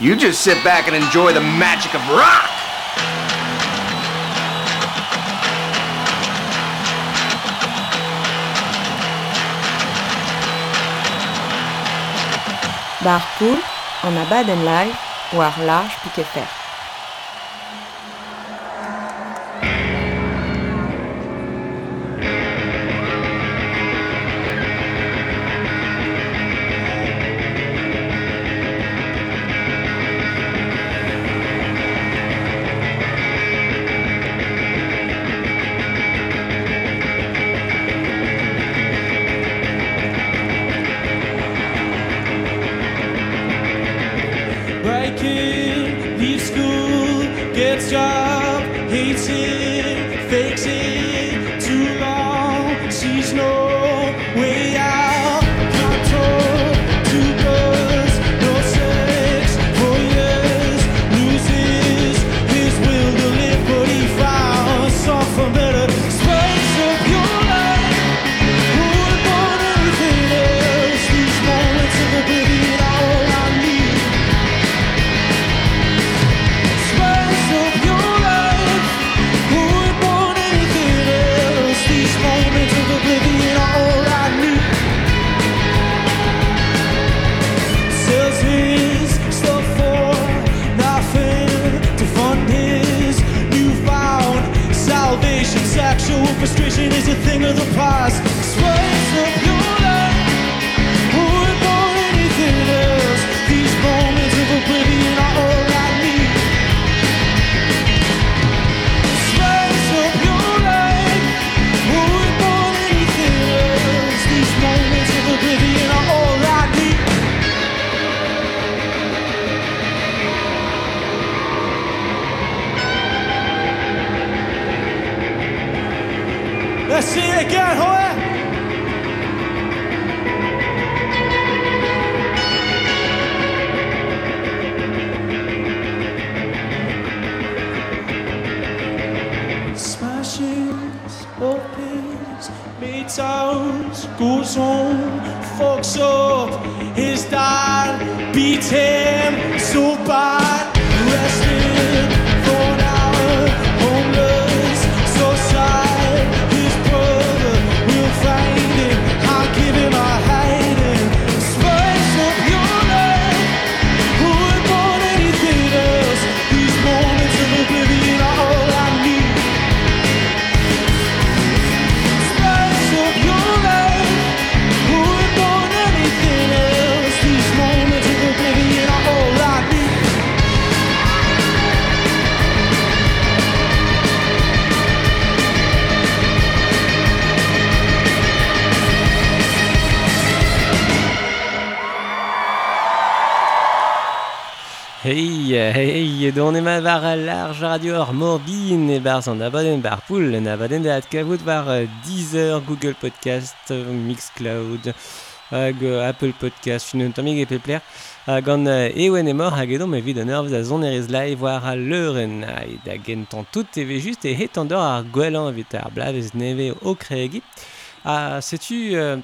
You just sit back and enjoy the magic of rock! Bar poul, an abad en live, war large piquet fer. don ema war large radio ar morbin e bar zan abaden bar poul en abaden da kavout war Deezer, Google Podcast, Mixcloud hag Apple Podcast fin un tamig e pepler hag an ewen e mor hag edon me vid an ur a zon erez live war a leuren hag da gentan tout eve just e het an dor ar gwelan evit ar blavez neve o kregi. Ah, setu euh,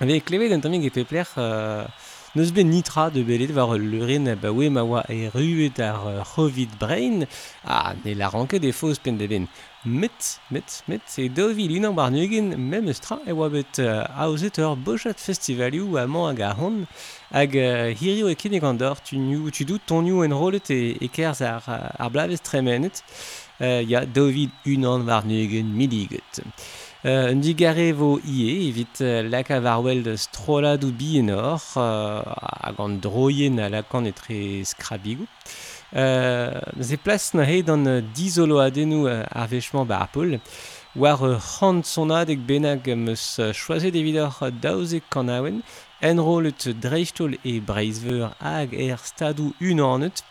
ave klevet un tamig e pepler euh, Neus bet nitra de belet war ul ba oe ma oa e ruet ar c'hovid brein. a ne la ranke de fos pen de ben. Met, met, met, e dovi lunan bar nuegen mem eustra e oa bet aozet ur bojat festivalioù man hag a hon hag hirio e kenek an dor tu, tu dout ton new en rolet e, e kerz ar, ar blavez tremenet. Uh, ya, dovid unan war nuegen midiget. Euh, un digare vo ie, evit euh, lakav varwell de strola d'ou bienor, euh, hag an droien a lakan etre skrabigou. Euh, ze plas na he d'an dizolo adenou ar vechman ba apol, war euh, c'hant sonad ek benag meus choaze devidor daouzek kanawen, enrolet dreistol e breizveur hag er stadou unanet,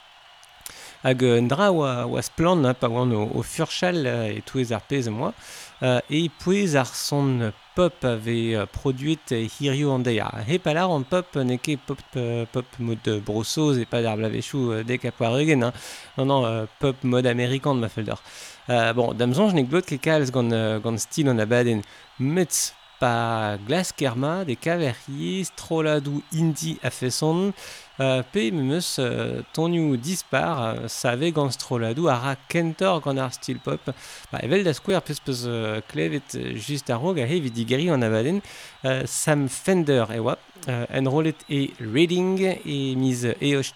hag un dra oa, oa splan pa oan o, o furchal e touez ar pez moa, Euh, et puis ar son pop avait euh, produite Hirio Andeia. Et pas là en pop n'est que pop euh, pop mode brossos et pas d'arbre à dès qu'à hein. Non, non, pop mode américain de Maffelder. Euh, bon, d'amzon, je n'ai que d'autres qui calent gant style en abaden. Metz pas glas kerma des caveriers, trolladou indie à fesson. Uh, pe memeus uh, tonioù dispar uh, save gant stroladoù a ra kentor gant ar stil pop. Ba, evel da skouer peus peus uh, klevet uh, just ar rog a hevi digeri an abaden uh, Sam Fender e oa. Uh, enrolet e Reading e miz e oj.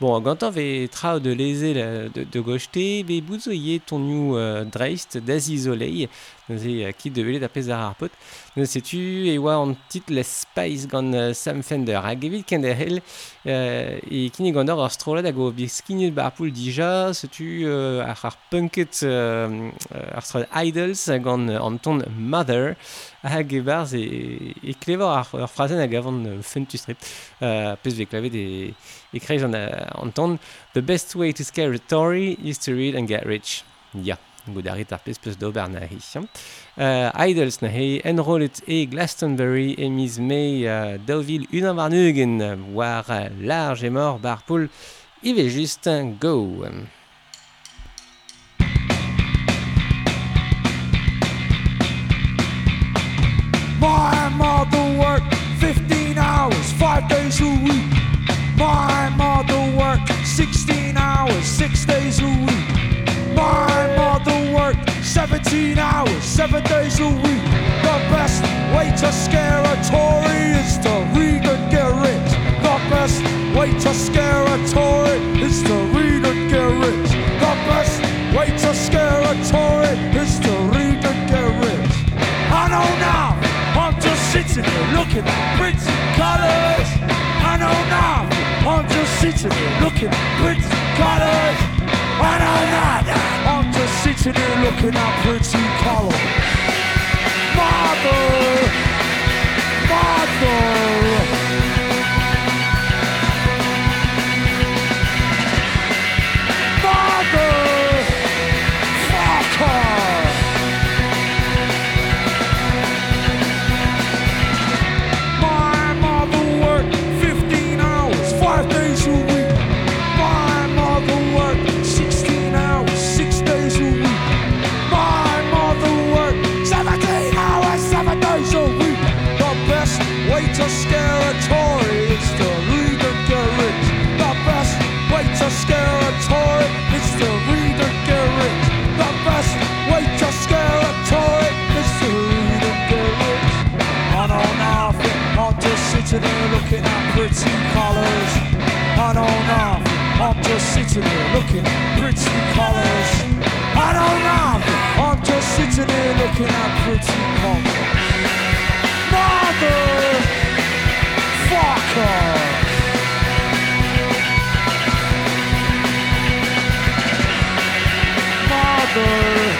Bon, gantañ ve trao de leze de, de gochte, be bouzo ye tonioù uh, dreist da zizolei, neuze uh, kit de velet a pez ar pot. Neuze setu e oa an tit les spice gant uh, Sam Fender. Hag evit ken der hel e kinnig gant ar strolet hag o biz kinnig bar poul dija, setu euh, ar, ar punket euh, ar strolet Idols gant uh, an ton Mother, hag e barz e, e klevar ar, ar hag uh, tu strip. Uh, pez ve klavet e, e kreiz an, uh, an The best way to scare a Tory is to read and get rich. Yeah. goudarit ar pespez d'ober na hi. Uh, Idols na hi, enrollet e Glastonbury e miz me uh, daouvil unan war neugen war uh, large e mor bar poul ive just go. My mother worked 15 hours, 5 days a week. My mother worked 16 hours, 6 days a week. 17 hours, seven days a week. The best way to scare a Tory is to read and get rich. The best way to scare a Tory is to read and get rich. The best way to scare a Tory is to read and get rich. I know now, I'm just sitting here looking at pretty colors. I know now, I'm just sitting here looking at pretty colors. I know now, sitting here looking at pretty colors. Mother, mother. Sitting here looking at pretty colors. I don't know I'm just sitting here looking at pretty colors. I don't know I'm just sitting here looking at pretty colors. Mother, fucker. another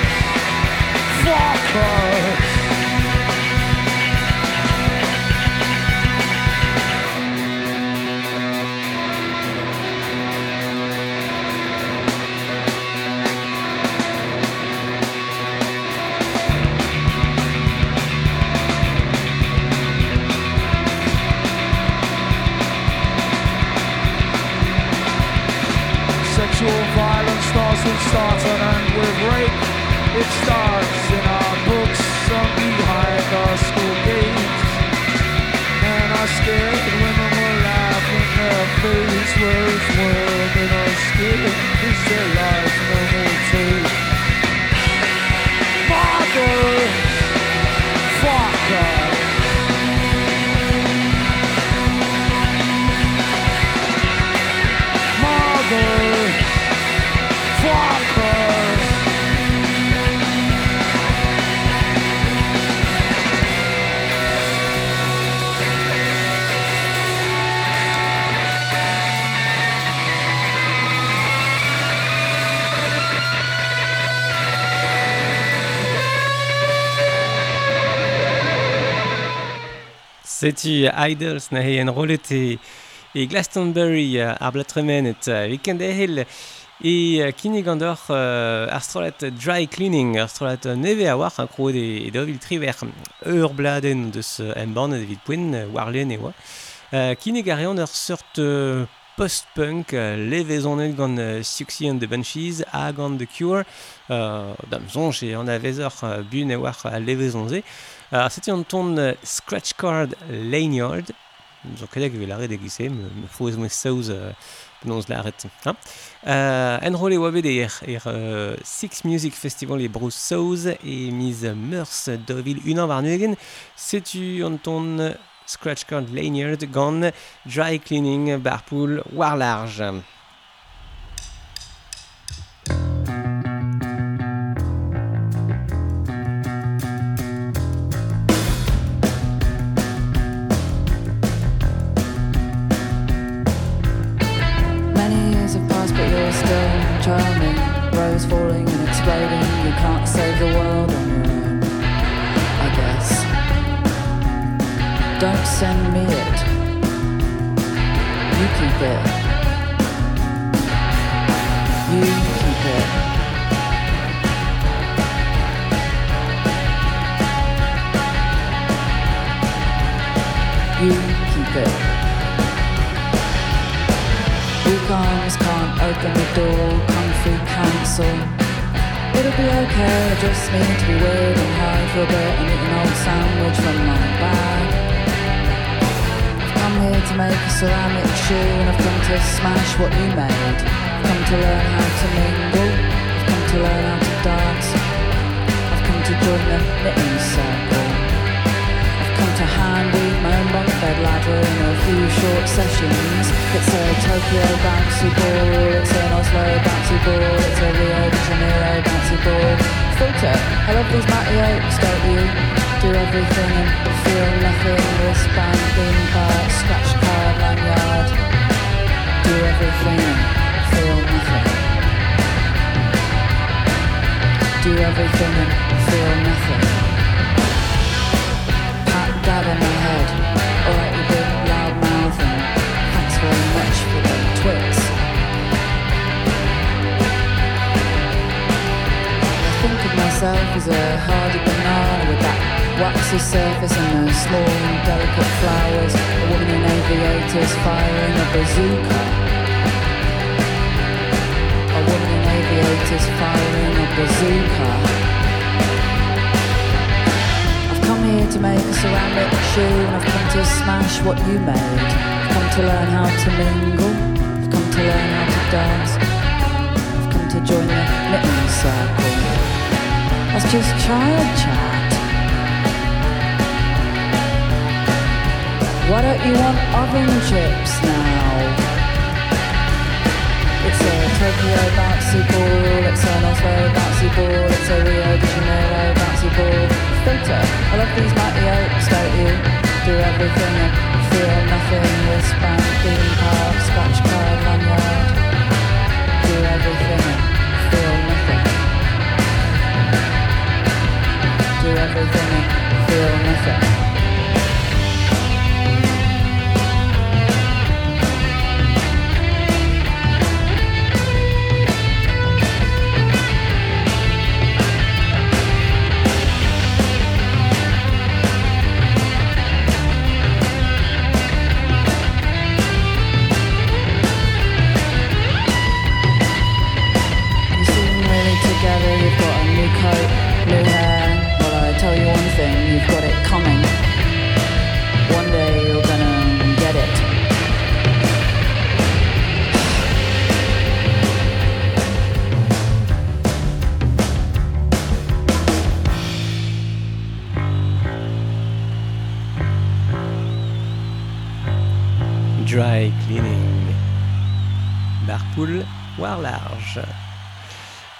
starts starter and with rape. It starts in our books and behind our school gates. And our scared women will laugh in their face. Whereas women are scared is their life no more take. Mother, Setu Idols na he en rolet e, e Glastonbury ar blatremenet weekend ehel e kinig an dor uh, ar strolet dry cleaning, ar strolat neve a war, kroet e, e dovil triver ur bladen deus emban e evit poen war len e oa. Uh, kinnig a reon ur sort uh, post-punk, uh, levezonet gant uh, Suxy and the Banshees a gant The Cure, uh, damzon, an avezor uh, bun e war a levezonze, Setu an ton Scratch Card Lanyard. Zo kadek vel arret egise, me fouez mouez saouz penonz Hein? Uh, En role oa er, er Six Music Festival e Bruce Saouz e miz Meurs dovil unan war nuegen. Setu an ton Scratch Card Lanyard gant Dry Cleaning Barpool Warlarge. Thank send me it. You keep it. You keep it. You keep it. Weak arms can't open the door, comfy cancel. It'll be okay, I just need to be weird and hide for a bit and eat an old sandwich from my bag. Here to make a ceramic shoe and I've come to smash what you made. I've come to learn how to mingle, I've come to learn how to dance. I've come to join the knitting circle. I've come to handy my own bunk bed ladder in a few short sessions. It's a Tokyo bouncy ball, it's an Oslo bouncy ball, it's a Rio de Janeiro bouncy ball. Filter, I love these matty oaks, don't you? Do everything and feel nothing, wristband, theme park, scratch card, lanyard. Do everything and feel nothing. Do everything and feel nothing. Pat dad on my head. Alright, you big loud mouth and thanks very much for the twits. I think of myself as a hardy banana with that waxy surface and those small and delicate flowers. A woman in aviators firing a bazooka. A woman in aviators firing a bazooka. I've come here to make a ceramic shoe and I've come to smash what you made. I've come to learn how to mingle. I've come to learn how to dance. I've come to join the knitting circle. That's just child chat. Why don't you want oven chips now? It's a Tokyo bouncy ball, it's an Oslo bouncy ball, it's a Rio de Janeiro bouncy ball. Filter, I love these mighty oaks, don't you? Do everything and feel nothing, wristband, theme park, scratch card, lanyard. Do everything and feel nothing. Do everything and feel nothing.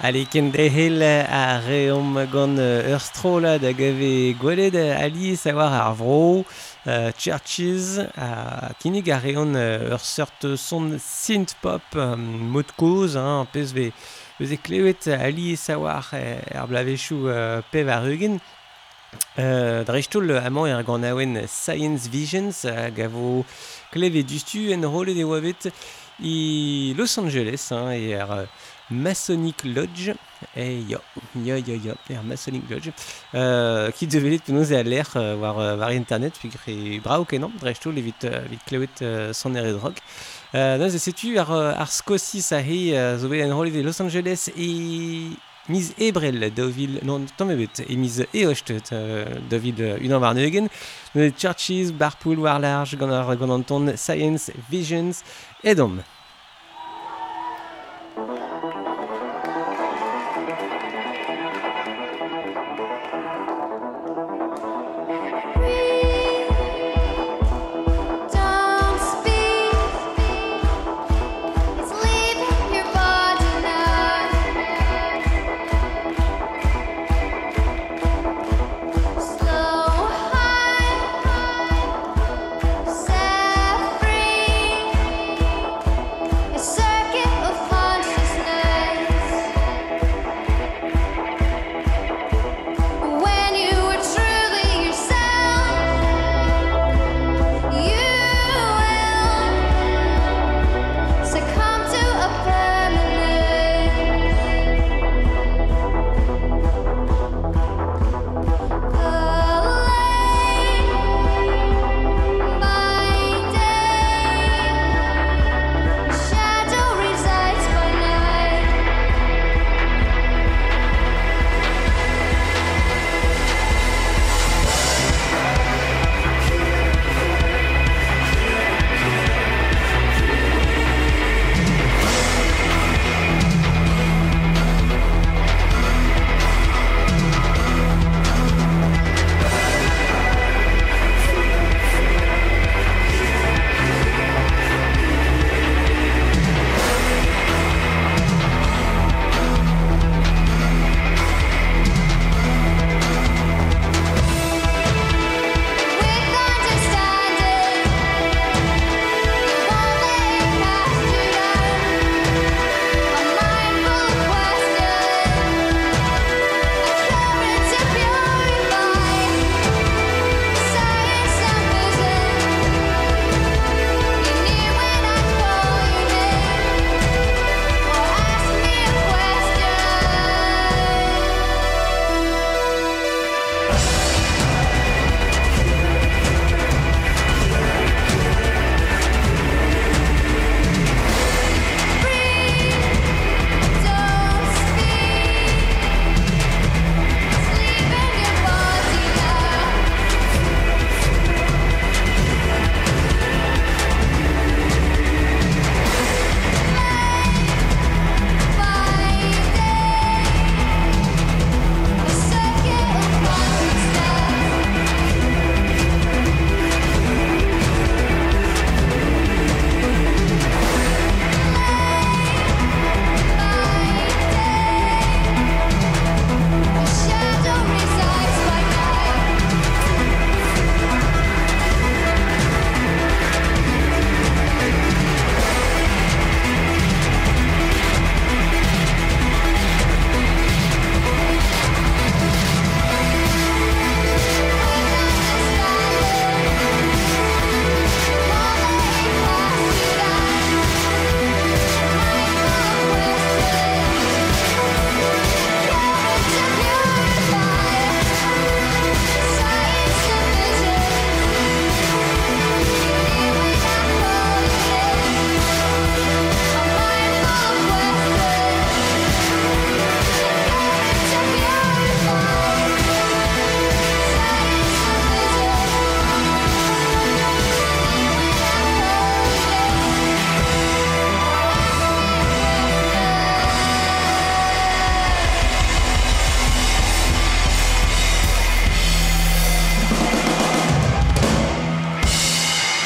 Ali ken dehel a reom gant ur strola da gave gwelet ali savoir ar vro uh, Churches a kinig a reon ur sort son synth pop um, mot koz hein, pez ve veze klevet ali savoir ar blavechou uh, pev ar eugen. Euh, Drechtoul amant er gant aouen Science Visions a gavo klevet dustu en rolet e oavet i Los Angeles hein, e er Masonic Lodge. Eh yo, yo, yo, yo, er Masonic Lodge. Euh, qui devait être nous à l'air, euh, voir, euh, voir internet, puis que bravo que non, dresto, les vite, euh, vite clouet, euh, son air et drogue. Euh, nous, c'est tu, ar, ar scosi, ça y est, zové en rôle de Los Angeles et Miz Ebrel, Dauville, non, tant mais bête, et euh, Eochtet, David Unan Varneugen, Churches, Barpool, Warlarge, Gonanton, Science, Visions, et Dom.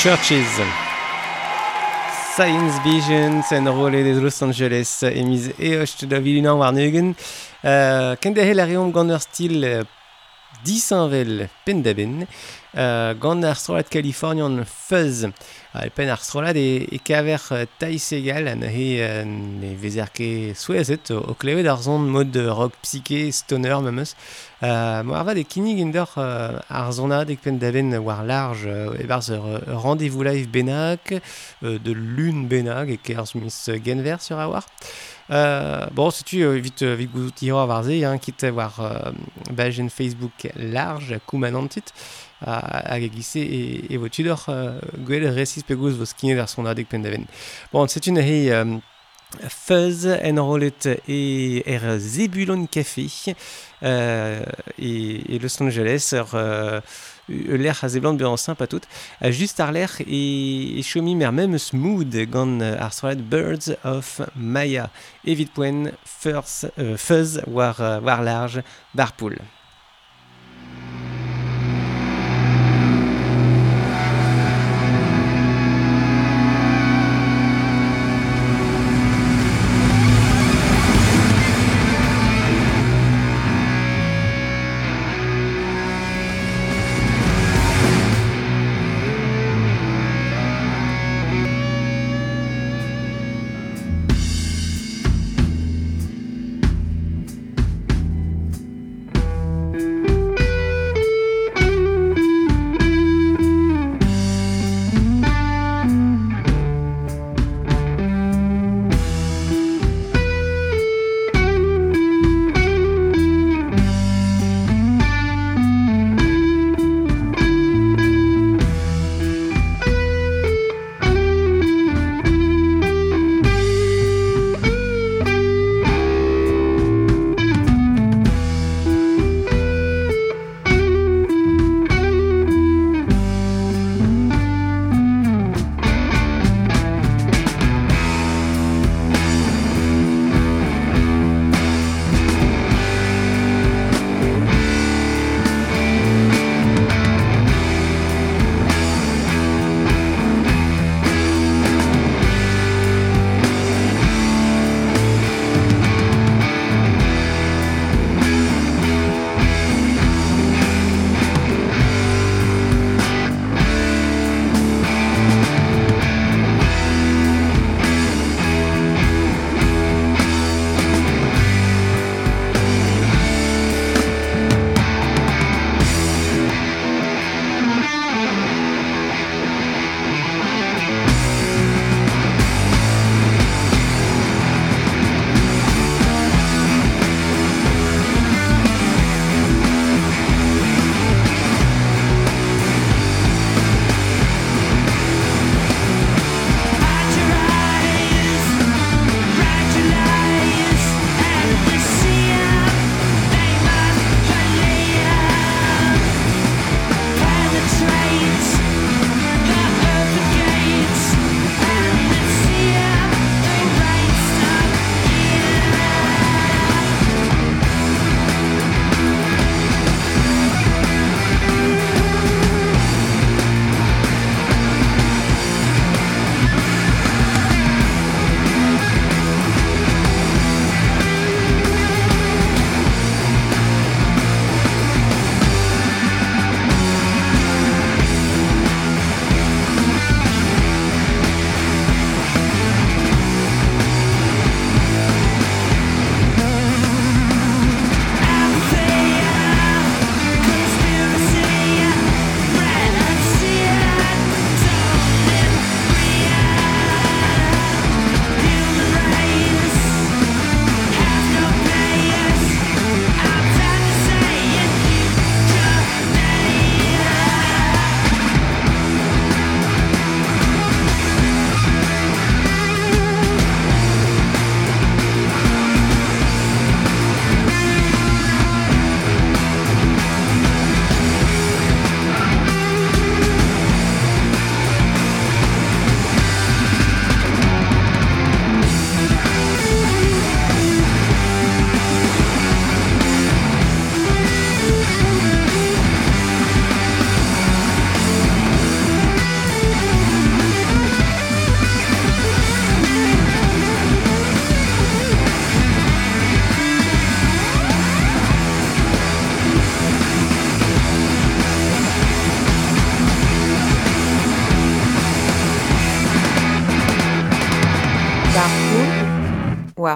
Churches. Science Vision, sen role de Los Angeles, emiz eocht da vilunan war neugen. Uh, Kende helarium gant ur stil uh, disanvel pendaben. Uh, gant Kalifornian Fuzz. Uh, pen ar strolat e, e kaver uh, taïs egal an he uh, ne vezer ket souezet o, o klevet ar zon mod uh, rock psyché stoner memeus. Uh, Mo ar vad e kinig indor uh, ar zonad ek pendaben war large uh, e barz rendez-vous live bennak, euh, de lune bennak e genver sur a war. Euh, bon, setu euh, vite euh, vite hein, kit war euh, bajen Facebook large koumanantit hag e gise e, e vo tudor uh, gwell resis pegouz vo skinet ar son adek pendaven. Bon, setun hei... Um, Fuzz en rolet e er Zebulon Café euh, et, e Los Angeles ur euh, l'er a zeblant be ansin patout uh, just ar l'er e, e chomi mer mem smooth gant ar soalet Birds of Maya evit poen Fuzz, euh, fuzz war, war large bar poul.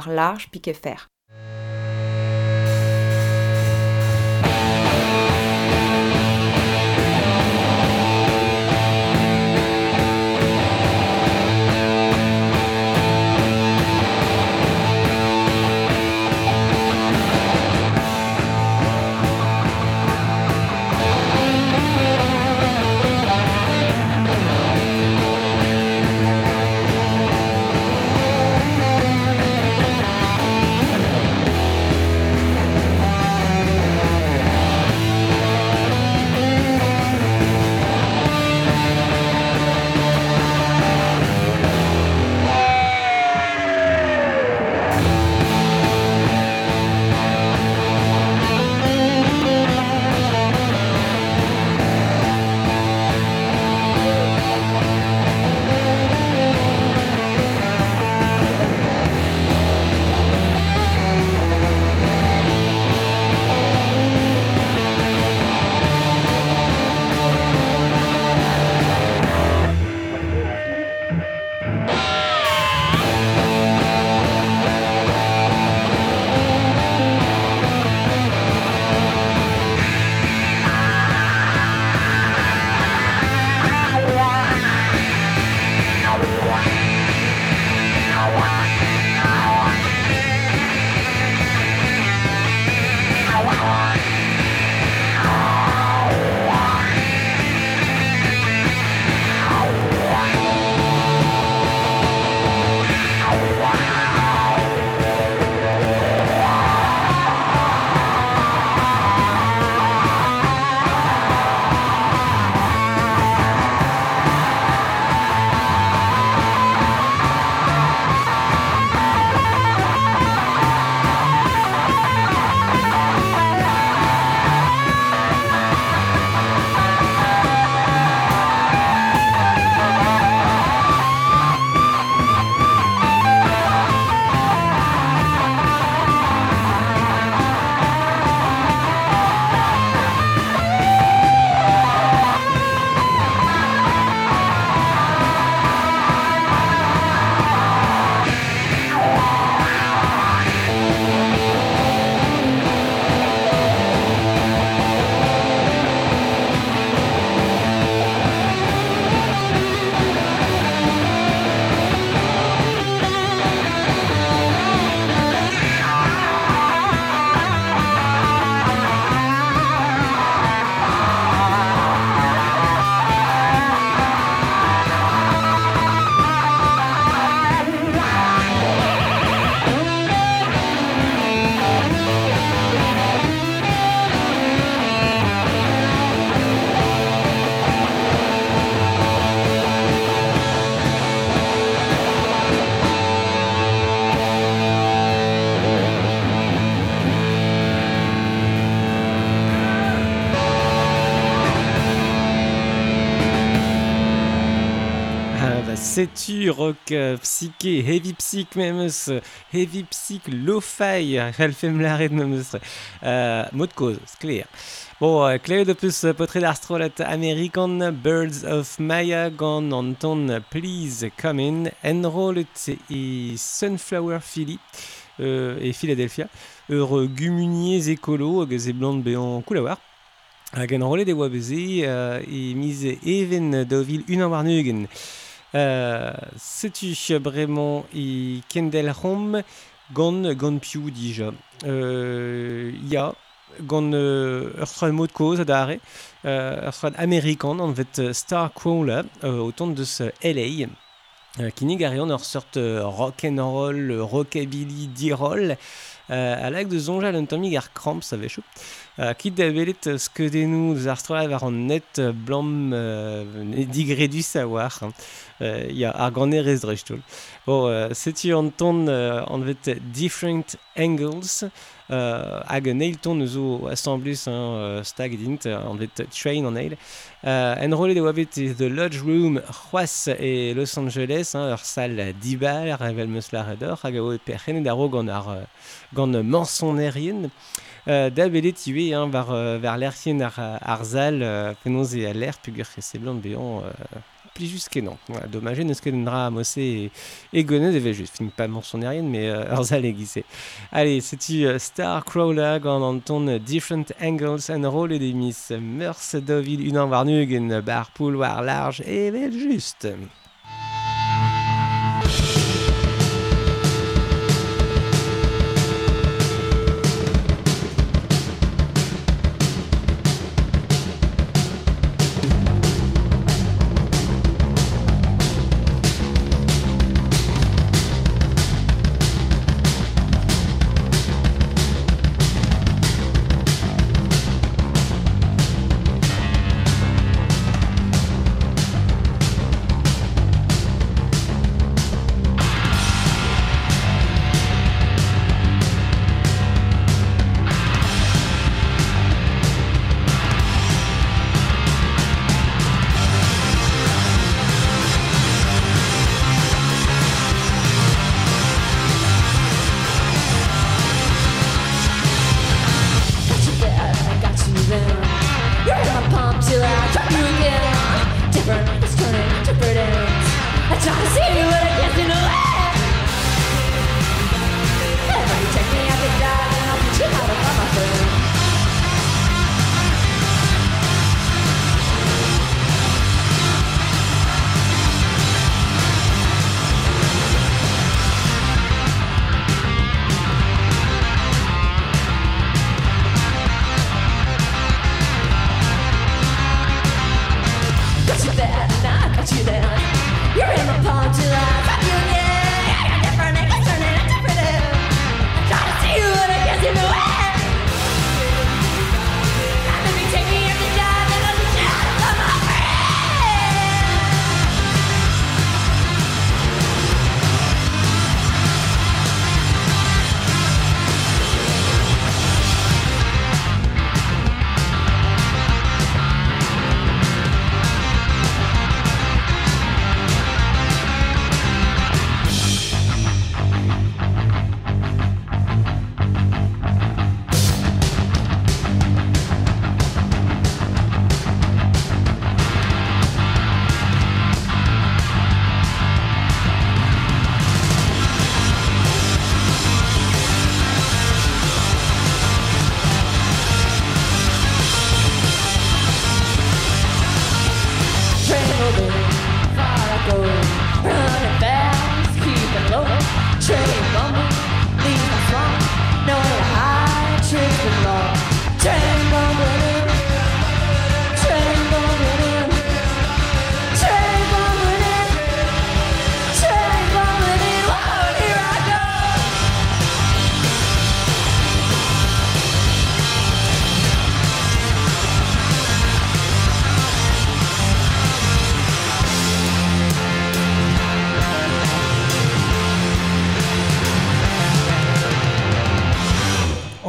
large puis que faire. rock euh, psyché, heavy psych memes, heavy psych lo-fi, alfem laret memes. Euh, mot de cause, c'est clair. Bon, euh, clair de plus, potre d'astrolat American Birds of Maya, gant an ton Please Come In, Enrollet et Sunflower Philly, euh, et Philadelphia, ur gumuniez écolo, hag blant beant koulawar. Hag enrollet e oa beze, euh, e miz even daovil unan war neugen. Euh, C'est-tu vraiment Kendall Home Gon Gonpiu dis-je. Euh, ya Gon euh, mot de cause d'are. Euh, américain en fait euh, Star Crawler euh, autant de ce LA. Kinigarion en sorte rock'n'roll, rockabilly, d-roll. à l'âge de Zonja, l'entomie gar cramp, savez-vous. Uh, kit da belet skeudennoù eus ar stroa war an net blam uh, digredus a savoir. Hein. Uh, ya ar gane rez drej tol. Bo, setu an ton uh, an vet different angles uh, hag an eil ton eus o assemblus hein, uh, stag dint an vet train an eil. Uh, en rolet e oa e The Lodge Room c'hoaz e Los Angeles, hein, ur sal dibal, ar evel meus la redor, hag a oe e perc'henet ar o gant ar gant manson Euh, Euh, da tué hein, vers, euh, vers ar, arzal, euh, et aller, pugur et blanc béant, euh, plijus kenan. Voilà, dommage, ne skelendra amossé et, et gonne devait juste, finis pas mention aérienne, mais arzal est guissé. Allez, c'est-tu Star Crawler, gant anton Different Angles and Roll et des Miss Meurs Dovil, une en varnug, une barpoule, war large et juste.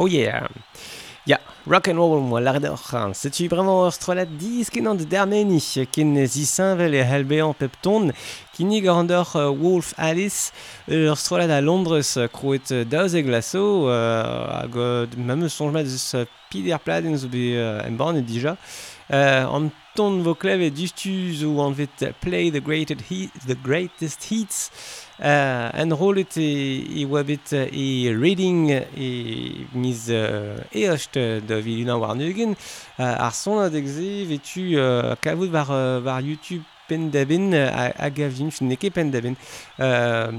Oh yeah Ya, yeah, rock and roll moi l'ar d'or. Setu bremañ ur strolat diskenan de d'Armeni, ken zisinvel e halbean pepton, kinig ar andor Wolf Alice, ur strolat a Londres, kroet daoz e glaso, euh, hag mame sonjma deus pider pladen zo be en embarn déjà dija, euh, an ton vo klev e ou an vet play the, greatest the greatest hits, Uh, en rolet e, e wabet e reading e miz uh, eocht da viluna war neugen uh, ar son adegze vetu uh, kavout war, uh, war YouTube uh, a, a gavin fin neke pendaben euh,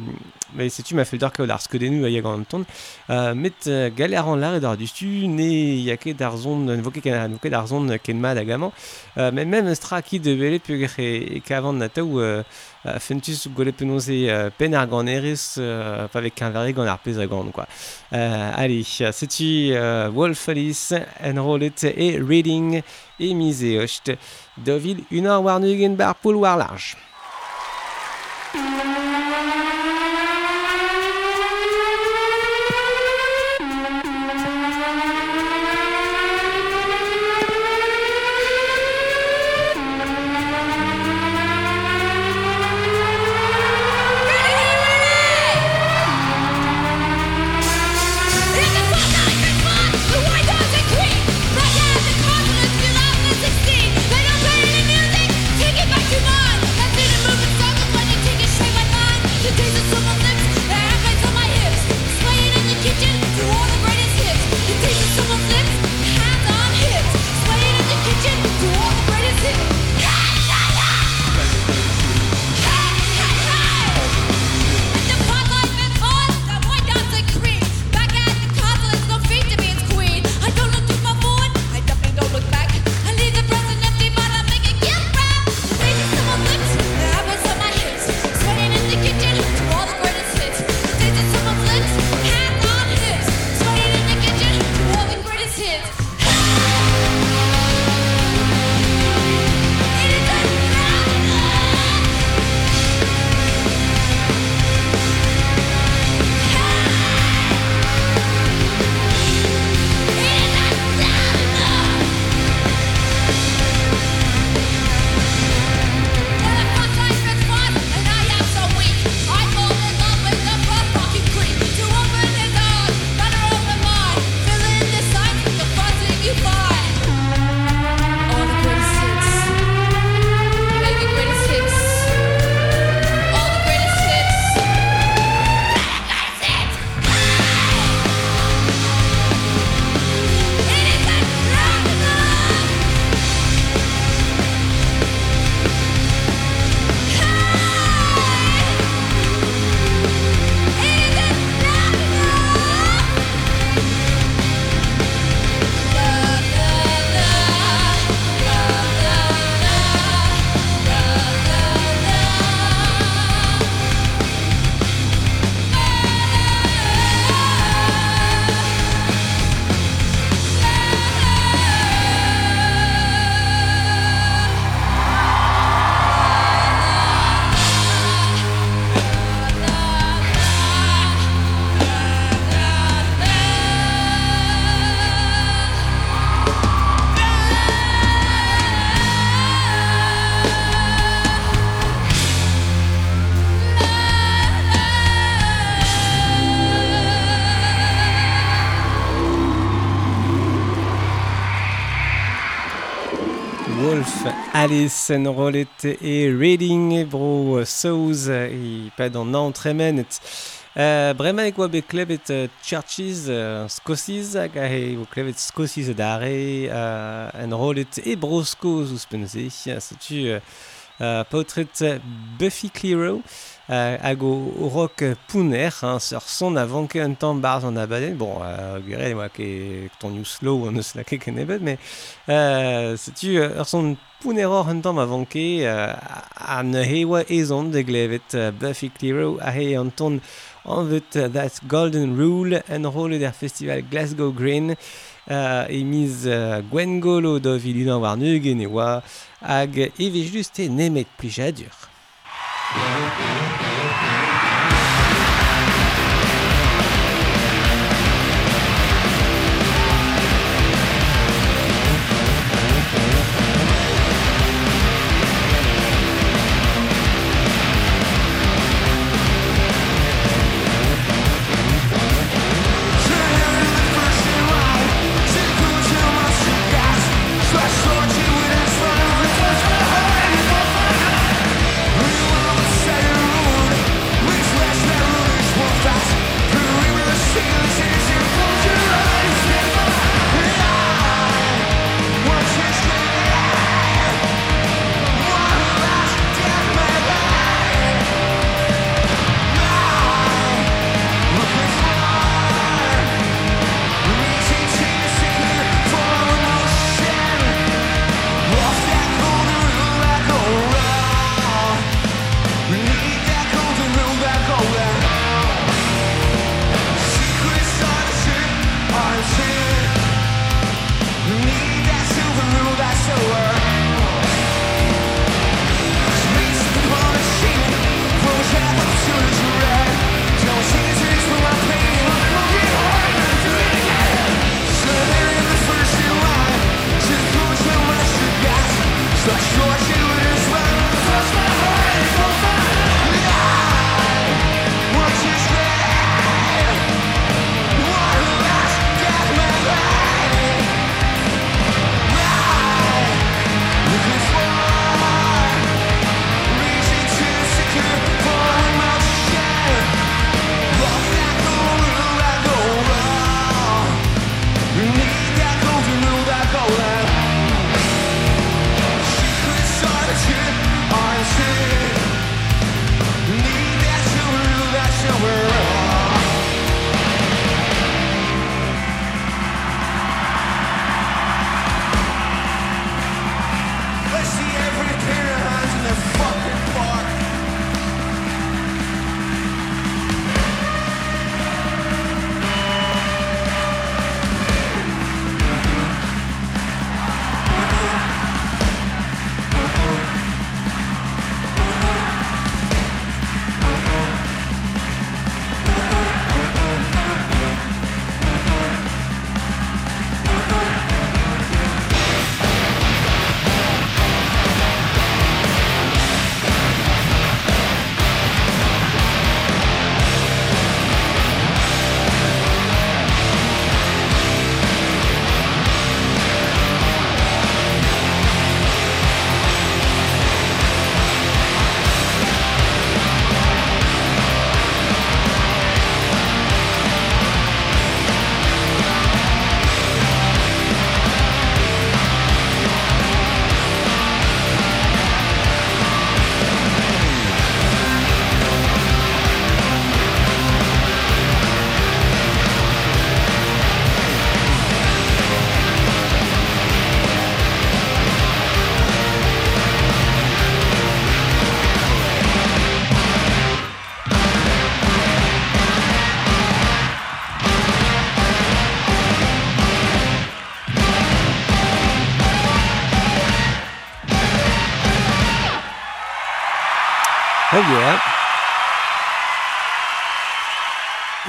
mais setu ma feldar kaout ar skodenu a yag an ton. Uh, met galer an lar e dar dustu ne yake dar zon ne voke ken ne dar zon ken ma da gaman euh, mais même stra ki de belet pe e, e kavant na tau Uh, uh, fentus gole penonze uh, pen ar gant erez uh, pa vek kanvare gant ar pez a gant quoi. Uh, allez, setu uh, Wolf Alice, Enrollet e Reading e mise ocht. Dovil unan war nugen bar poul war large. Alice en rolet e Reading e bro souz e pad an antremenet. Euh, Uh, bremañ e oa bet klevet uh, Churches, uh, skosiz, hag a e vo klevet Scossiz dare uh, en rolet e brosko zouz penze. Setu uh, potret Buffy Clearo. hag o rok pouner, hein, sur son a vanke un tamm barz an abaden, bon, euh, gare, moi, ke ton you slow an eus la ket ebet, mais euh, setu ur son pouner or un tamm a vanke euh, an hewa ezon de glevet uh, Buffy Clearo a he an ton an vet uh, that golden rule en rôle der festival Glasgow Green, uh, emiz uh, Gwen Golo do vilinan war neugen e oa hag evejlust e nemet plijadur. Thank you.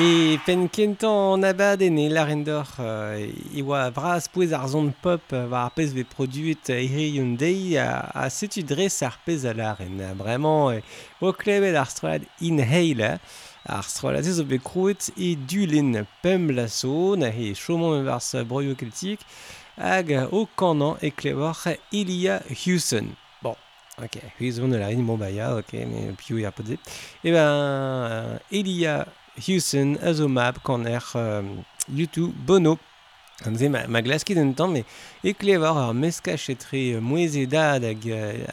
E pen kentan an abad en e larendor euh, e oa vras pouez ar zon pop war ar pez ve produit ere Hyundai a, a setu dres ar pez a laren. Bremañ, e, o klevet ar stroad inhale ar stroad a zo bet kroet e dulen pem la son e chomant vars broio keltik hag o kanan e klevor Elia Hewson. Ok, Hewson a la bon ba ya, ok, mais piou e ar podze. E ben, Elia Hewson Houston a zo mab kan er um, YouTube Bono. Amze ma, ma glaskid un tamm, e, e klevor ar meska chetre moueze dad hag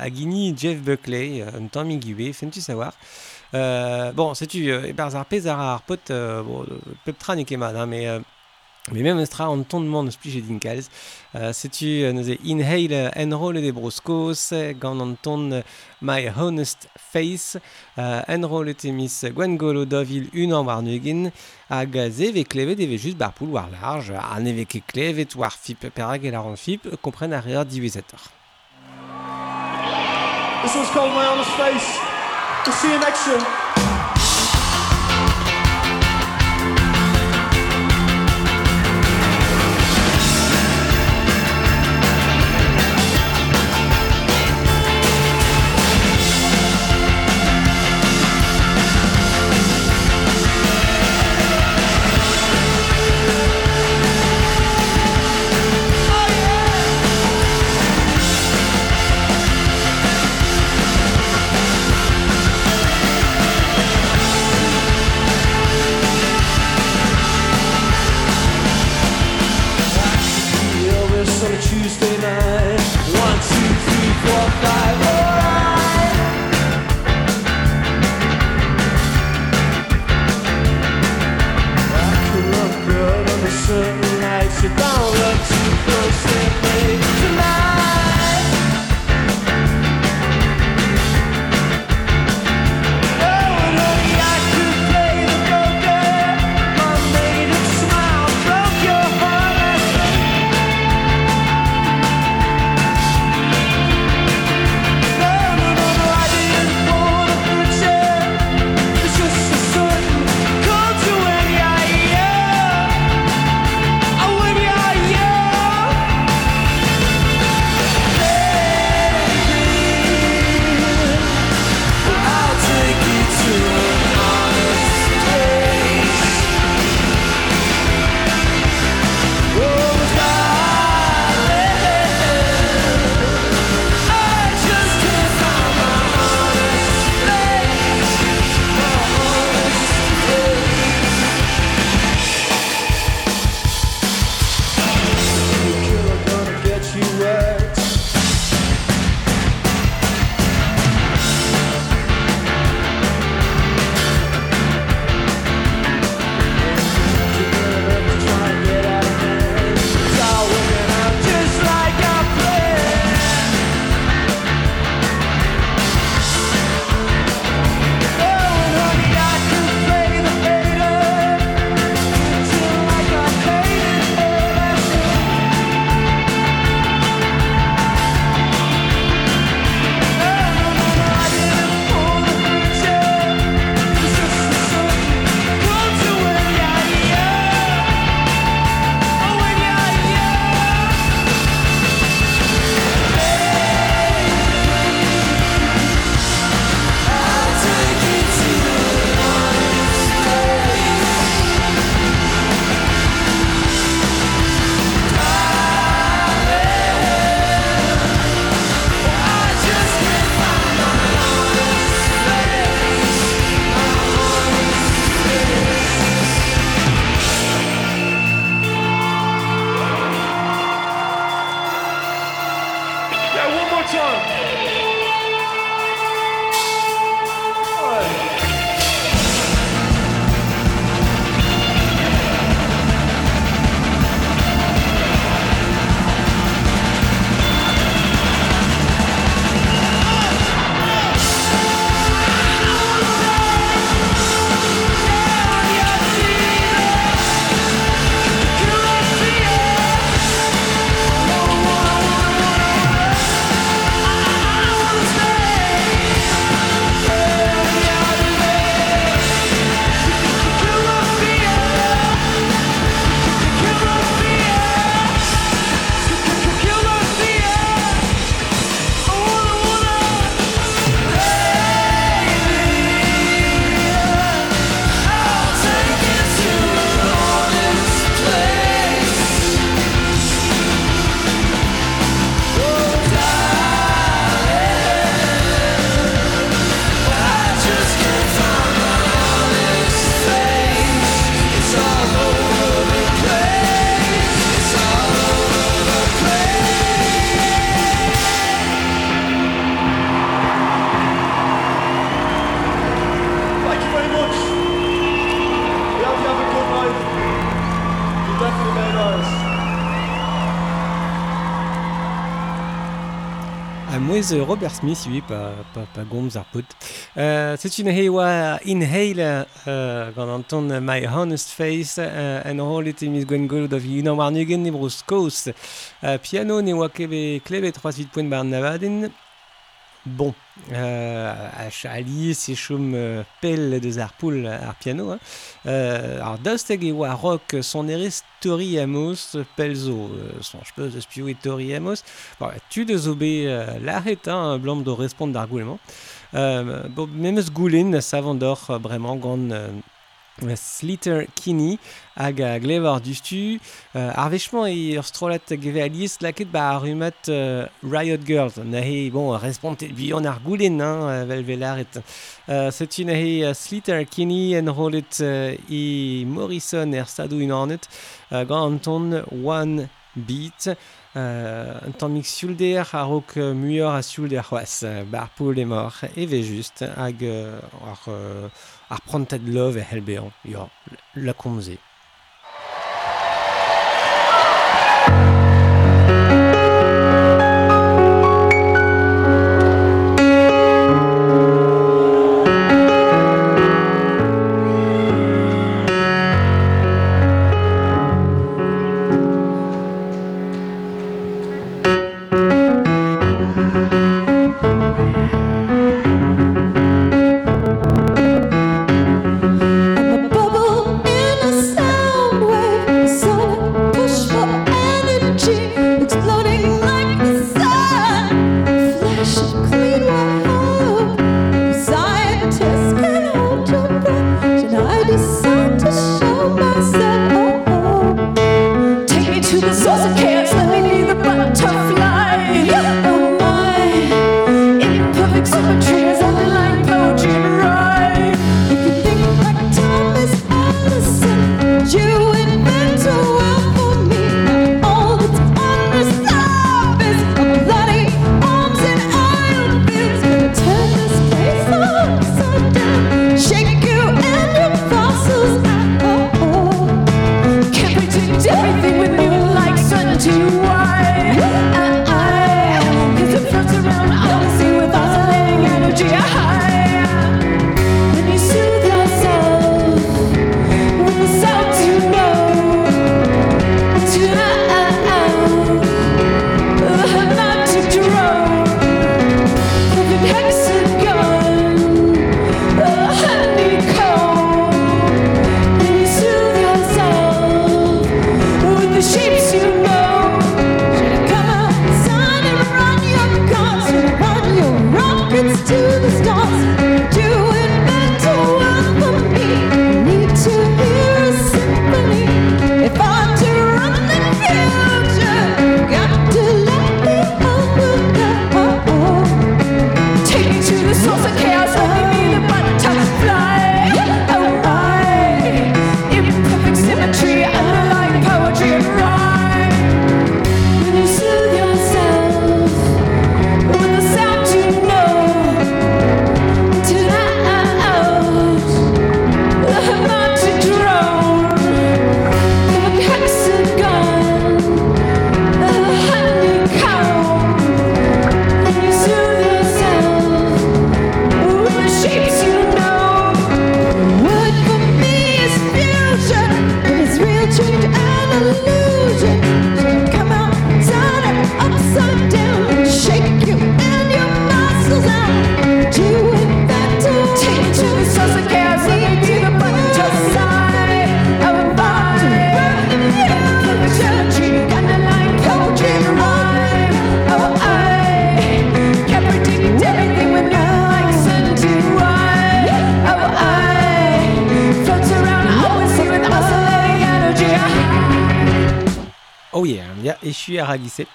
agini Jeff Buckley un tamm igube, fentu savoir. Euh, bon, setu, euh, e barzar pezar ar pot, euh, bon, pep tra ne kemad, hein, mais... Euh, Mais même estra an tondement eus plije din kalz. Uh, setu uh, neuze inhale uh, enrole de broskos, gant an ton uh, My Honest Face, uh, enrole temis Gwen Golo dovil un an war neugen, hag uh, ze ve klevet eve just bar poul war large, an eve ket klevet war fip perag ar an fip, kompren ar rear divezetor. This one's called My Honest Face. We'll see you next certain lights, you don't Amouez Robert Smith oui, pa, pa, pa gomz ar pout. Uh, Setu ne heoa inhale uh, gant an ton My Honest Face uh, en rolet emis gwen golod of unan war nugen ne bros koz. Uh, piano ne oa kebe klebe 3-8 poen bar navaden Bon, euh, a Chali, se chom euh, pel deus ar poul ar piano. Hein. Euh, ar dausteg e oa rock son erez Tori Amos Pelzo. Euh, son chpeuz eus piou e Tori Amos. Bon, tu de obe euh, l'arret, hein, blanc de respond d'ar. Euh, bon, memes goulen savant d'or, euh, bremañ, gant... Euh, Sliter Kini hag a glevar dustu. Euh, ar vechman e ur strolat geve alies laket ba ar umat euh, Riot Girls. Nahe, bon, responte bihan ar goulen, hein, vel velaret. Euh, Setu nahe Sliter Kini enrolet euh, e Morrison er sadou inornet euh, ganton One Beat. Euh, un ton mix siulder a rok muior a siulder c'hoaz. Bar poul e mor, e ve just hag euh, ar... Euh, ar prantet love e helbean. Yo, la komze. a glise.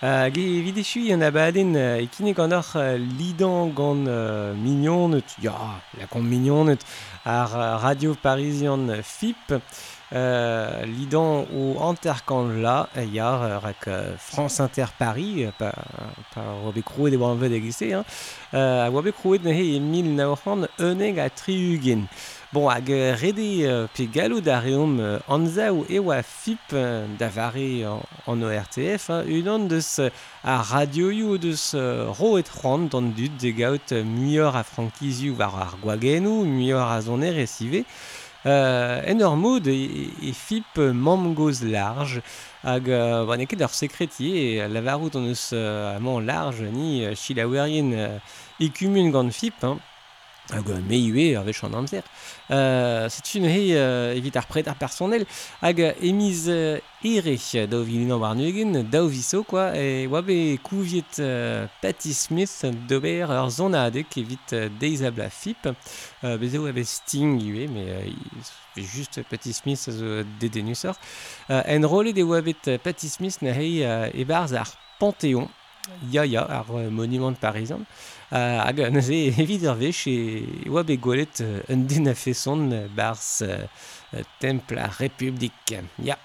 Hag e videchui an abadenn e kine gant ar lidan gant mignonet, ya, la kont mignonet, ar radio parisian FIP, euh, lidan o anterkan la, ya, rak France Inter Paris, pa, pa oabe krouet e oan vet e hein, hein, a oabe krouet nehe e mil naoc'han a triugen. Bon, hag rede uh, pe gallo da reom uh, anzaou e oa fip uh, da vare an, an ORTF, hein, unan deus a radioioù deus ro et c'hoant d'an dud de gaout muior a frankizioù war ar gwagenou, muioc'h a zoner e sive, euh, en ur mod e, e fip mam goz large hag euh, bon, ket ur sekretier lavarout an eus euh, amant large ni euh, chilaouerien euh, ekumun gant fip hein, hag euh, meiue ar vech an amzer. Euh, c'est une he euh, evit pred ar personnel hag euh, emiz euh, ere daou vilin an warnuegen daou viso quoi e oa kouviet euh, Patti Smith d'ober ur zonadek evit euh, deiz a bla fip euh, bez eo be Sting ue mais euh, juste Patti Smith zo dedenusor euh, en rolet de oa euh, Patti Smith na he euh, e barz ar Panthéon ya ya ar euh, monument parisien Uh, hag neuze evit ar vech e oa be gwelet un den a feson bars temple a republik. Ya.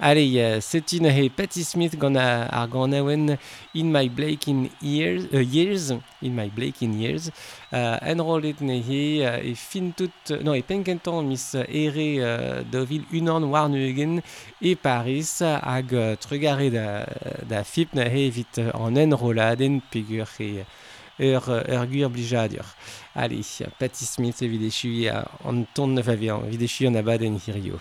Allez, setin he Patti Smith gant ar gant awen In My Blake in Years, uh, years In My Blake in Years, uh, enrollet ne he uh, e fin tout, non, e penkentan mis ere uh, dovil unan war nuegen e Paris hag uh, trugare da, da fip ne he evit an enrolladen pegur he ur, ur gwir blijadur. Allez, Patti Smith evit echu uh, an ton neuf avian, evit echu an hirio,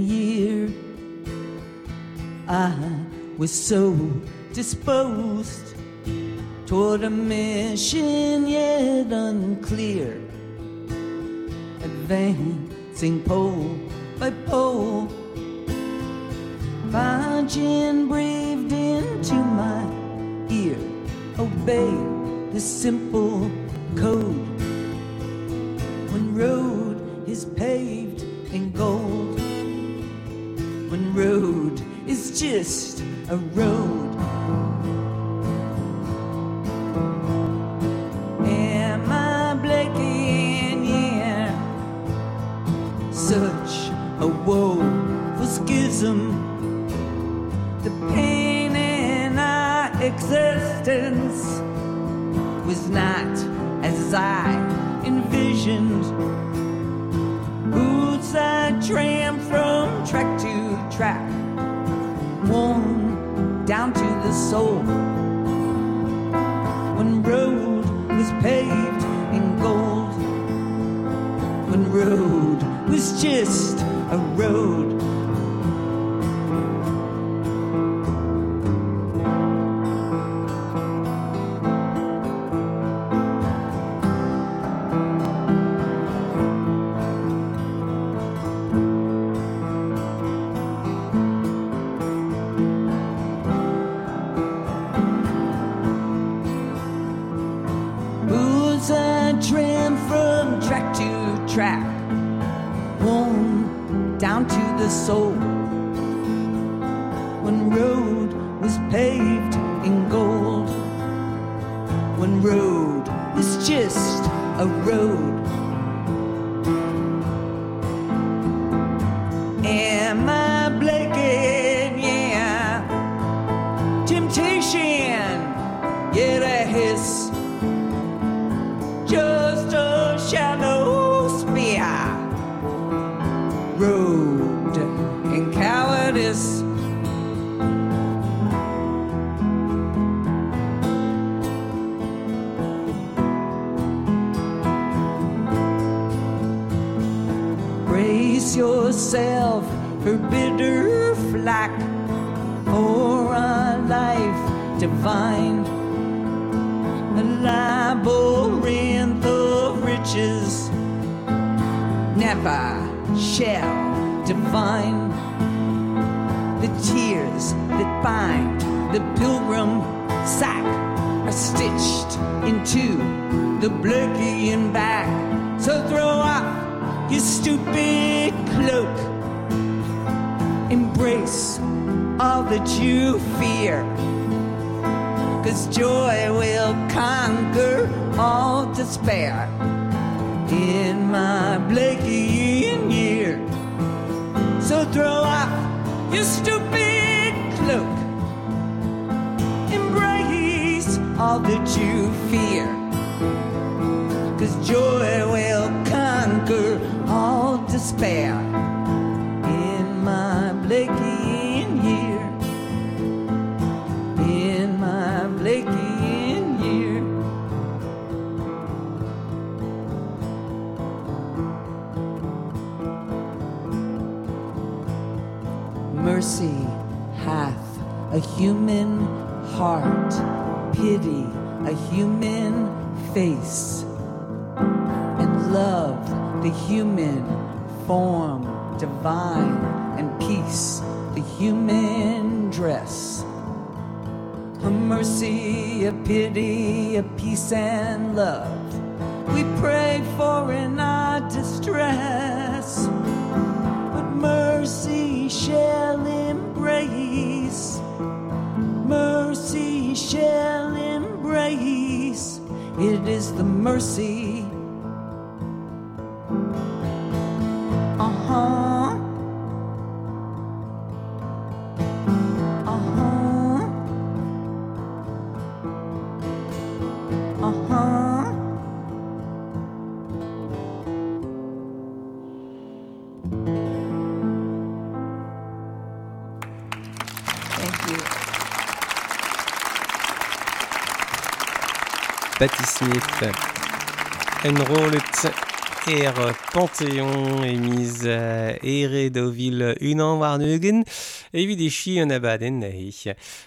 year, I was so disposed toward a mission yet unclear, advancing pole by pole, virgin breathed into my ear, obey the simple code. When road is paved in gold. When road is just a road schism the pain in our existence was not as I envisioned. Boots I tram from track to track, worn down to the soul. When road was paved in gold, when road was just a road. Never shall define the tears that bind the pilgrim sack are stitched into the Blurkian back. So throw off your stupid cloak. Embrace all that you fear. Cause joy will conquer all despair in my Blakeian year. So throw off your stupid cloak. Embrace all that you fear. Cause joy will conquer all despair in my Blakeian a human heart, pity a human face, and love the human form divine, and peace the human dress. A mercy, a pity, a peace and love. We pray for in our distress mercy shall embrace. Mercy shall embrace. It is the mercy. Uh huh. Patti Smith. Enrollet er Panthéon emis ere daouvil unan war neugen. evit e chi an abadenn nahi.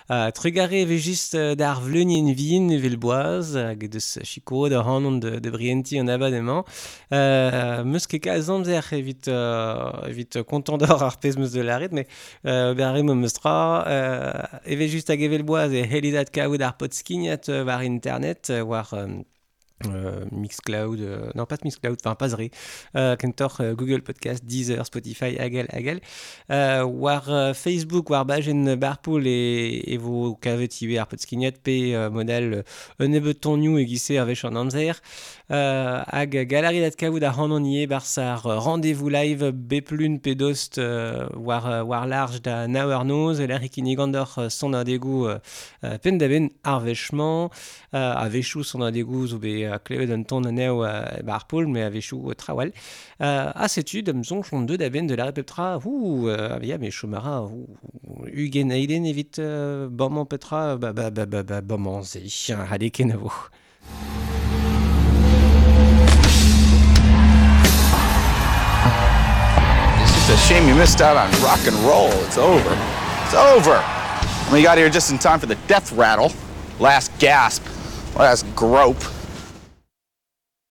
Uh, Trugare vejist d'ar vleunien vin vel boaz hag deus chiko da hanon de, de brienti an abadement. Uh, meus ket ka zamzer evit, uh, evit kontandor ar pez meus de laret, me uh, berre mo meus tra uh, evejist hag evel boaz e helidat kaout ar potskignat uh, war internet uh, war... Um, euh, Mixcloud, euh, non pas Mixcloud, enfin pas euh, kentor euh, Google Podcast, Deezer, Spotify, agel, agel, war Facebook, war bajen barpool et, et vos kavet ibe ar potskignat pe model euh, un new vech an amzer, euh, hag galari dat kaout ar bar sar euh, rendez-vous live beplun pedost euh, war, euh, war large da nawer noz, e ikinigandor euh, son euh, euh, pen da ben ar euh, a vechou son adegou zo be klevet un ton aneo bar poul, me a vechou trawal. A setu, dem zon chon deud a ben de la repeptra, ou, uh, avia me chomara, ou, aiden petra, ba, ba, ba, ba, ba, It's a shame you missed out on rock and roll. It's over. It's over. We got here just in time for the death rattle. Last gasp. Last grope.